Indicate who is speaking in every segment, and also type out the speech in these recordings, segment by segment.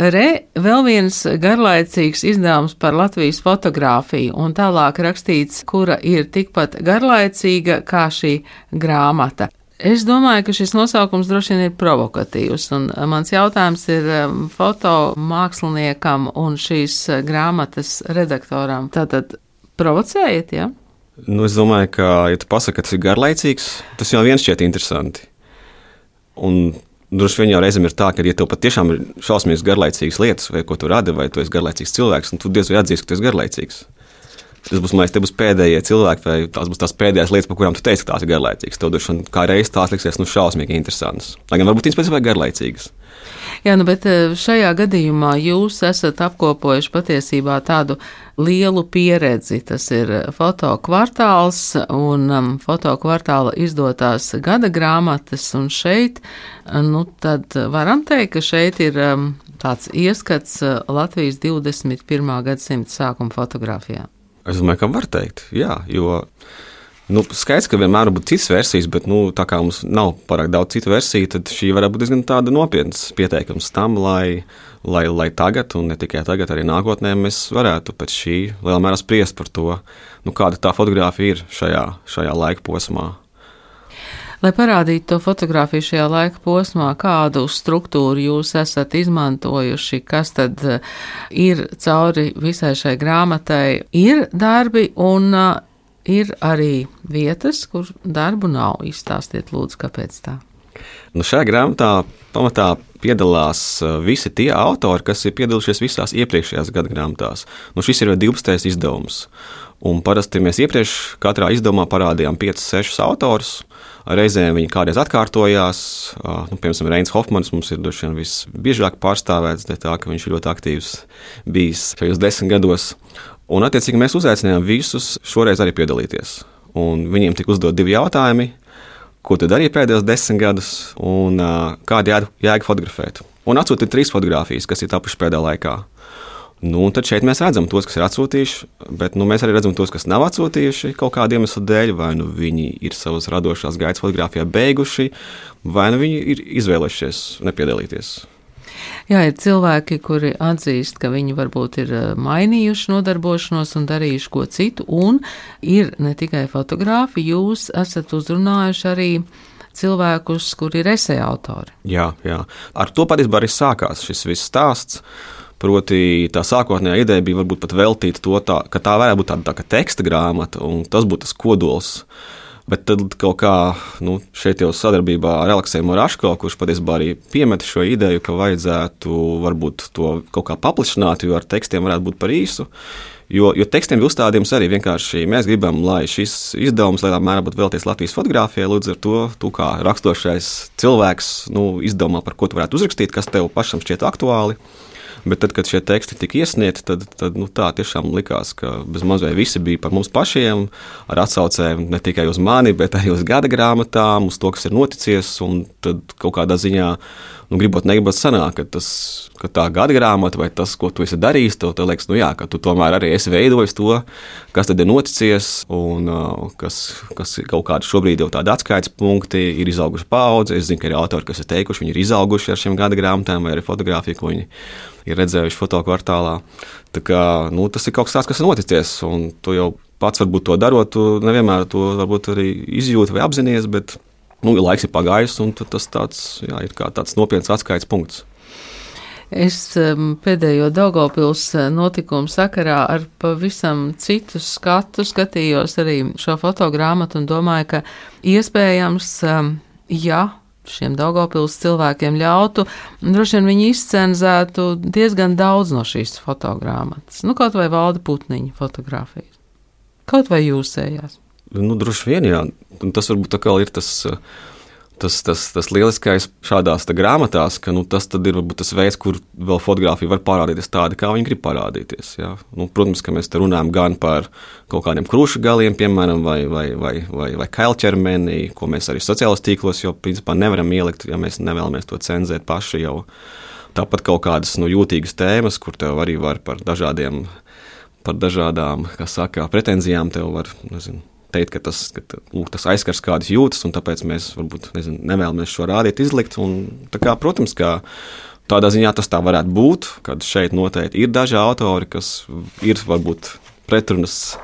Speaker 1: Re, vēl viens garlaicīgs izdevums par Latvijas fotografiju, un tālāk rakstīts, kura ir tikpat garlaicīga kā šī grāmata. Es domāju, ka šis nosaukums droši vien ir provokatīvs, un mans jautājums ir um, fotomāksliniekam un šīs grāmatas redaktoram. Tātad provocējiet, ja?
Speaker 2: Nu, es domāju, ka, ja tu pasaki, ka tas ir garlaicīgs, tas jau viens šķiet interesanti. Un Droši vien jau reizēm ir tā, ka, ja tev patiešām ir šausmīgas garlaicīgas lietas, vai ko tu radi, vai tu esi garlaicīgs cilvēks, tad tu diez vai atzīsi, ka tu esi garlaicīgs. Tas būs, liekas, būs pēdējie cilvēki, vai tās būs tās pēdējās lietas, par kurām tu teici, ka tās ir garlaicīgas. Tev droši vien kā reizes tās liksies nu, šausmīgi interesantas. Lai gan varbūt viņas pēc tam ir garlaicīgas.
Speaker 1: Jā, nu, bet eh, šajā gadījumā jūs esat apkopojuši patiesībā tādu lielu pieredzi. Tas ir fotokvartāls un um, fotokvartāla izdotās gada grāmatas, un šeit, nu, tad varam teikt, ka šeit ir um, tāds ieskats Latvijas 21. gadsimta sākuma fotografijā.
Speaker 2: Es domāju, ka var teikt, jā, jo Nu, skaidrs, ka vienmēr būt citas versijas, bet nu, tā kā mums nav pārāk daudz citu versiju, tad šī varētu būt diezgan nopietns pieteikums tam, lai, lai, lai tagad, un ne tikai tagad, arī nākotnē, mēs varētu pēc šī lielā mērā spriest par to, nu, kāda tā fotografija ir šajā, šajā laika posmā.
Speaker 1: Lai parādītu to fotografiju šajā laika posmā, kādu struktūru jūs esat izmantojuši, kas tad eh, ir cauri visai šai grāmatai, ir darbi un eh, ir arī vietas, kur darbu nav. Izstāstiet, lūdzu, kāpēc tā.
Speaker 2: Nu, šajā grāmatā pamatā piedalās uh, visi tie autori, kas ir piedalījušies visās iepriekšējās gada grāmatās. Nu, šis ir jau 12. izdevums. Un parasti mēs iepriekš katrā izdevumā parādījām 5, 6 autorus. Reizēm viņi kādreiz atkārtojās. Nu, piemēram, Reins Hofmans mums ir droši vien visbiežāk pārstāvēts, tā ka viņš ir ļoti aktīvs bijis šajos desmit gados. Un, attiecīgi, mēs uzaicinājām visus šoreiz arī piedalīties. Un viņiem tika uzdot divi jautājumi, ko tu darīji pēdējos desmit gadus, un kādu jēgu fotografēt. Un atsūtīt trīs fotogrāfijas, kas ir tapušas pēdējā laikā. Nu, tad šeit mēs redzam tos, kas ir atsūtījuši, bet nu, mēs arī redzam tos, kas nav atsūtījuši kaut kādu iemeslu dēļ. Vai nu viņi ir savas radošās gaitas fotografijā beiguši, vai nu viņi ir izvēlējušies nepiedalīties.
Speaker 1: Jā, ir cilvēki, kuri atzīst, ka viņi varbūt ir eh, mainījuši nodarbošanos un darījuši ko citu, un ir ne tikai fotografi, jūs esat uzrunājuši arī cilvēkus, kuri ir esēja autori.
Speaker 2: Jā, jā. Ar to patiesībā arī sākās šis viss stāsts. Proti, tā sākotnējā ideja bija varbūt pat veltīta to, tā, ka tā varētu būt tāda tā, teksta grāmata, un tas būtu tas kodols. Uh, Bet tad kaut kā nu, šeit jau sadarbībā ar Aleksēju Moraško, kurš patiesībā arī piemeta šo ideju, ka vajadzētu varbūt to kaut kā paplašināt, jo ar tekstiem varētu būt par īsu. Jo, jo tekstiem bija uzstādījums arī vienkārši mēs gribam, lai šis izdevums lielā mērā būtu veltīts Latvijas fotografijai. Līdz ar to, tu kā raksturošais cilvēks, nu, izdomā, par ko tu varētu uzrakstīt, kas tev pašam šķiet aktuāli. Bet tad, kad šie teksti tika iesniegti, tad, tad nu, tā tiešām likās, ka bez mazliet visi bija par mums pašiem, ar atsaucēm ne tikai uz mani, bet arī uz gada grāmatām, uz to, kas ir noticis. Tad kaut kādā ziņā, nu, gribot, negribot, sanāk, ka, tas, ka tā gada grāmata vai tas, ko tu esi darījis, tev te liekas, nu, jā, ka tu tomēr arī esi veidojis to, kas tad ir noticis un uh, kas, kas kaut kādi šobrīd jau tādi atskaites punkti, ir izauguši paudze. Es zinu, ka ir autori, kas ir teikuši, viņi ir izauguši ar šiem gada grāmatām vai arī fotografiju, ko viņi ir redzējuši fotokvartālā. Tā kā, nu, tas ir kaut kas tāds, kas ir noticis, un tu jau pats varbūt to darot, tu nevienmēr to arī izjūti vai apzinājies, bet nu, laiks ir pagājis, un tas tāds, jā, ir tāds nopietns atskaites punkts.
Speaker 1: Es pēdējo Daugopils uh, notikumu sakarā ar pavisam citu skatu skatījos arī šo fotogrāmatu un domāju, ka iespējams, ja šiem Daugopils cilvēkiem ļautu, droši vien viņi izcenzētu diezgan daudz no šīs fotogrāmatas. Nu, kaut vai valda putniņa fotografijas. Kaut vai jūsējās.
Speaker 2: Nu, droši vien, jā. Un tas varbūt ir tas. Uh, tas, tas, tas lieliskais šādās grāmatās, ka nu, tas ir varbūt tas veids, kur vēl fotografija var parādīties tāda, kā viņi grib parādīties. Jā. Nu, protams, ka mēs te runājam gan par kaut kādiem krūšu galiem, piemēram, vai, vai, vai, vai, vai kailķermeni, ko mēs arī sociālajos tīklos jau principā nevaram ielikt, ja mēs nevēlamies to cenzēt paši jau. Tāpat kaut kādas nu, jūtīgas tēmas, kur tev arī var par dažādiem, par dažādām, kā saka, pretenzijām tev var, nezinu, teikt, ka tas, ka, lūk, tas aizskars kādas jūtas, un tāpēc mēs varbūt nezinu, nevēlamies šo rādīt, izlikt. Un, kā, protams, ka tādā ziņā tas tā varētu būt, kad šeit noteikti ir daži autori, kas ir varbūt pretrunas.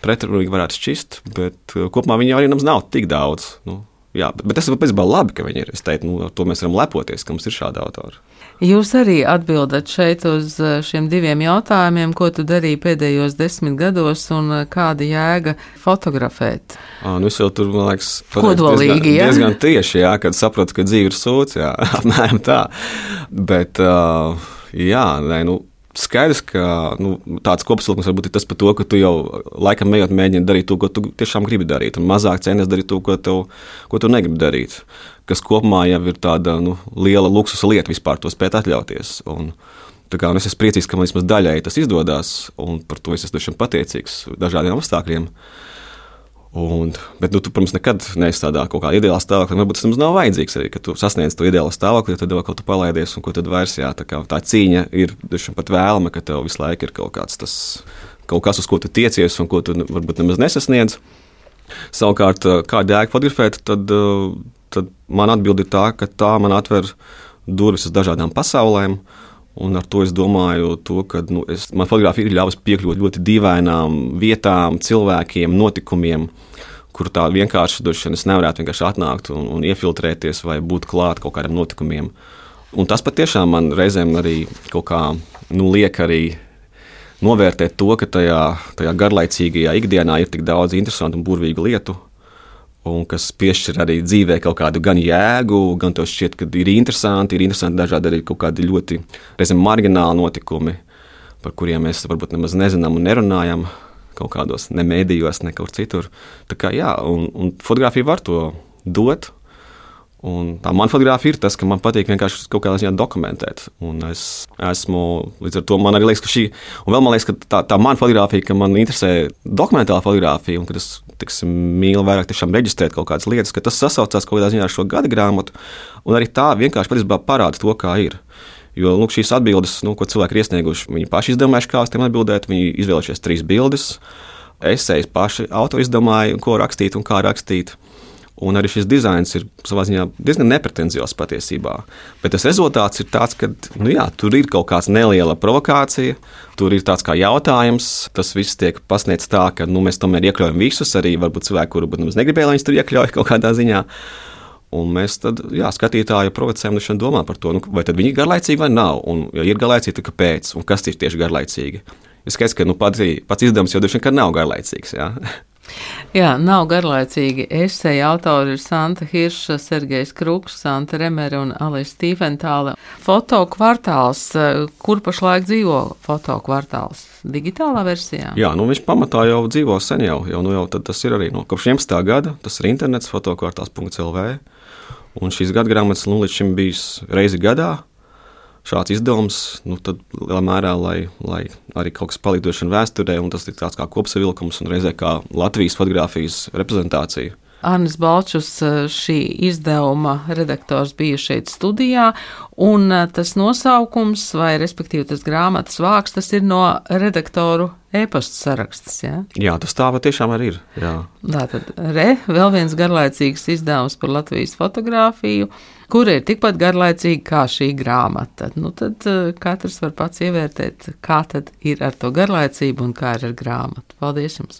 Speaker 2: Pretrunīgi varētu šķist, bet uh, kopumā viņi arī mums nav tik daudz. Nu, jā, bet, bet tas ir pēc tam labi, ka viņi ir. Es teiktu, nu, ar to mēs varam lepoties, ka mums ir šādi autori.
Speaker 1: Jūs arī atbildat šeit uz eh, šiem diviem jautājumiem, ko tu darīji pēdējos desmit gados un eh, kāda jēga fotografēt.
Speaker 2: À, nu es jau tur, man liekas,
Speaker 1: Kodolīgi,
Speaker 2: diezgan,
Speaker 1: ja?
Speaker 2: diezgan tieši, jā, kad saprotu, ka dzīve ir sūds, jā, apmēram tā. Bet, uh, jā, nē, nu, skaidrs, ka nu, tāds kopsavilkums varbūt ir tas par to, ka tu jau laikam ejot mēģini darīt to, ko tu tiešām gribi darīt, un mazāk centies darīt to, ko, tev, ko tu negribi darīt. Kas kopumā jau ir tāda nu, liela luksusa lieta vispār to spēt atļauties. Un, kā, es esmu priecīgs, ka man vismaz daļēji tas izdodas, un par to es esmu pateicīgs dažādiem apstākļiem. Un, bet, nu, tu, protams, nekad neesi tādā kaut kādā ideālā stāvoklī. Varbūt tas mums nav vajadzīgs arī, ka tu sasniedz to ideālo stāvokli, tad vēl kaut kā palaidies, un ko tad vairs jā, tā, kā, tā cīņa ir pat vēlama, ka tev visu laiku ir kaut, tas, kaut kas, uz ko tu tiecies, un ko tu varbūt nemaz nesasniedz. Savukārt, kāda jēga fotografēt, tad, tad man atbildi tā, ka tā man atver durvis uz dažādām pasaulēm. Un ar to es domāju, to, ka nu, es, man fotografija ir ļāvusi piekļūt ļoti dīvainām vietām, cilvēkiem, notikumiem, kur tā vienkārši došana es nevarētu vienkārši atnākt un, un iefiltrēties vai būt klāt kaut kādiem notikumiem. Un tas patiešām man reizēm arī kaut kā nu, liek arī novērtēt to, ka tajā, tajā garlaicīgajā ikdienā ir tik daudz interesantu un burvīgu lietu, un kas piešķir arī dzīvē kaut kādu gan jēgu, gan to šķiet, ka ir interesanti, ir interesanti dažādi arī kaut kādi ļoti reizēm margināli notikumi, par kuriem mēs varbūt nemaz nezinām un nerunājam kaut kādos ne mēdījos, ne kaut kur citur. Tā kā jā, un, un fotografija var to dot. Un tā man fotografija ir tas, ka man patīk vienkārši kaut kādā ziņā dokumentēt. Un es esmu līdz ar to man arī liekas, ka šī, un vēl man liekas, ka tā, tā man fotografija, ka man interesē dokumentāla fotografija, un ka es tiksim, mīlu vairāk tiešām reģistrēt kaut kādas lietas, ka tas sasaucās kaut kādā ziņā ar šo gada grāmatu, un arī tā vienkārši patiesībā parāda to, kā ir. Jo lūk, šīs atbildes, nu, ko cilvēki ir iesnieguši, viņi paši izdomājuši, kā uz tiem atbildēt. Viņi izvēlējušies trīs bildes, esejas paši autori izdomāja, ko rakstīt un kā rakstīt. Un arī šis dizains ir savā ziņā diezgan nepretenziozs patiesībā. Bet tas rezultāts ir tāds, ka nu jā, tur ir kaut kāda neliela provokācija, tur ir tāds kā jautājums. Tas viss tiek pasniegts tā, ka nu, mēs tomēr iekļaujam visus, arī varbūt cilvēku, kuru nemaz negribēja, lai viņus tur iekļauj kaut kādā ziņā. Un mēs tad, jā, skatītāju provocējam, nu, domā par to, nu, vai viņi ir garlaicīgi vai nav. Un, ja ir garlaicīgi, tad kāpēc? Un kas ir tieši garlaicīgi? Ir skaidrs, ka nu, pats, pats izdevums jau droši vien nav garlaicīgs. Jā.
Speaker 1: Jā, nav garlaicīgi. Esseja autori ir Santa Hirša, Sergejs Kruks, Santa Remere un Alisa Stīventāle. Foto kvartāls, kur pašlaik dzīvo foto kvartāls? Digitālā versijā?
Speaker 2: Jā, nu viņš pamatā jau dzīvo sen jau, jau, nu jau tas ir arī no kopš 11. gada, tas ir internets fotokvartāls.lv. Un šīs gada grāmatas nu, līdz šim bijis reizi gadā, šāds izdevums, nu, tad lielā mērā, lai, lai arī kaut kas paliktu šajā vēsturē, un tas ir tāds kā kopsavilkums un reizē kā Latvijas fotografijas reprezentācija.
Speaker 1: Arnis Balčus, eh, šī izdevuma redaktors, bija šeit studijā, un eh, tas nosaukums, vai respektīvi tas grāmatas vāks, tas ir no redaktoru e-pasta saraksts. Ja?
Speaker 2: Jā, tas tā patiešām arī ir. Jā.
Speaker 1: Tātad, re, vēl viens garlaicīgs izdevums par Latvijas fotografiju kura ir tikpat garlaicīga kā šī grāmata. Nu, tad uh, katrs var pats ievērtēt, kā tad ir ar to garlaicību un kā ir ar grāmatu. Paldies jums!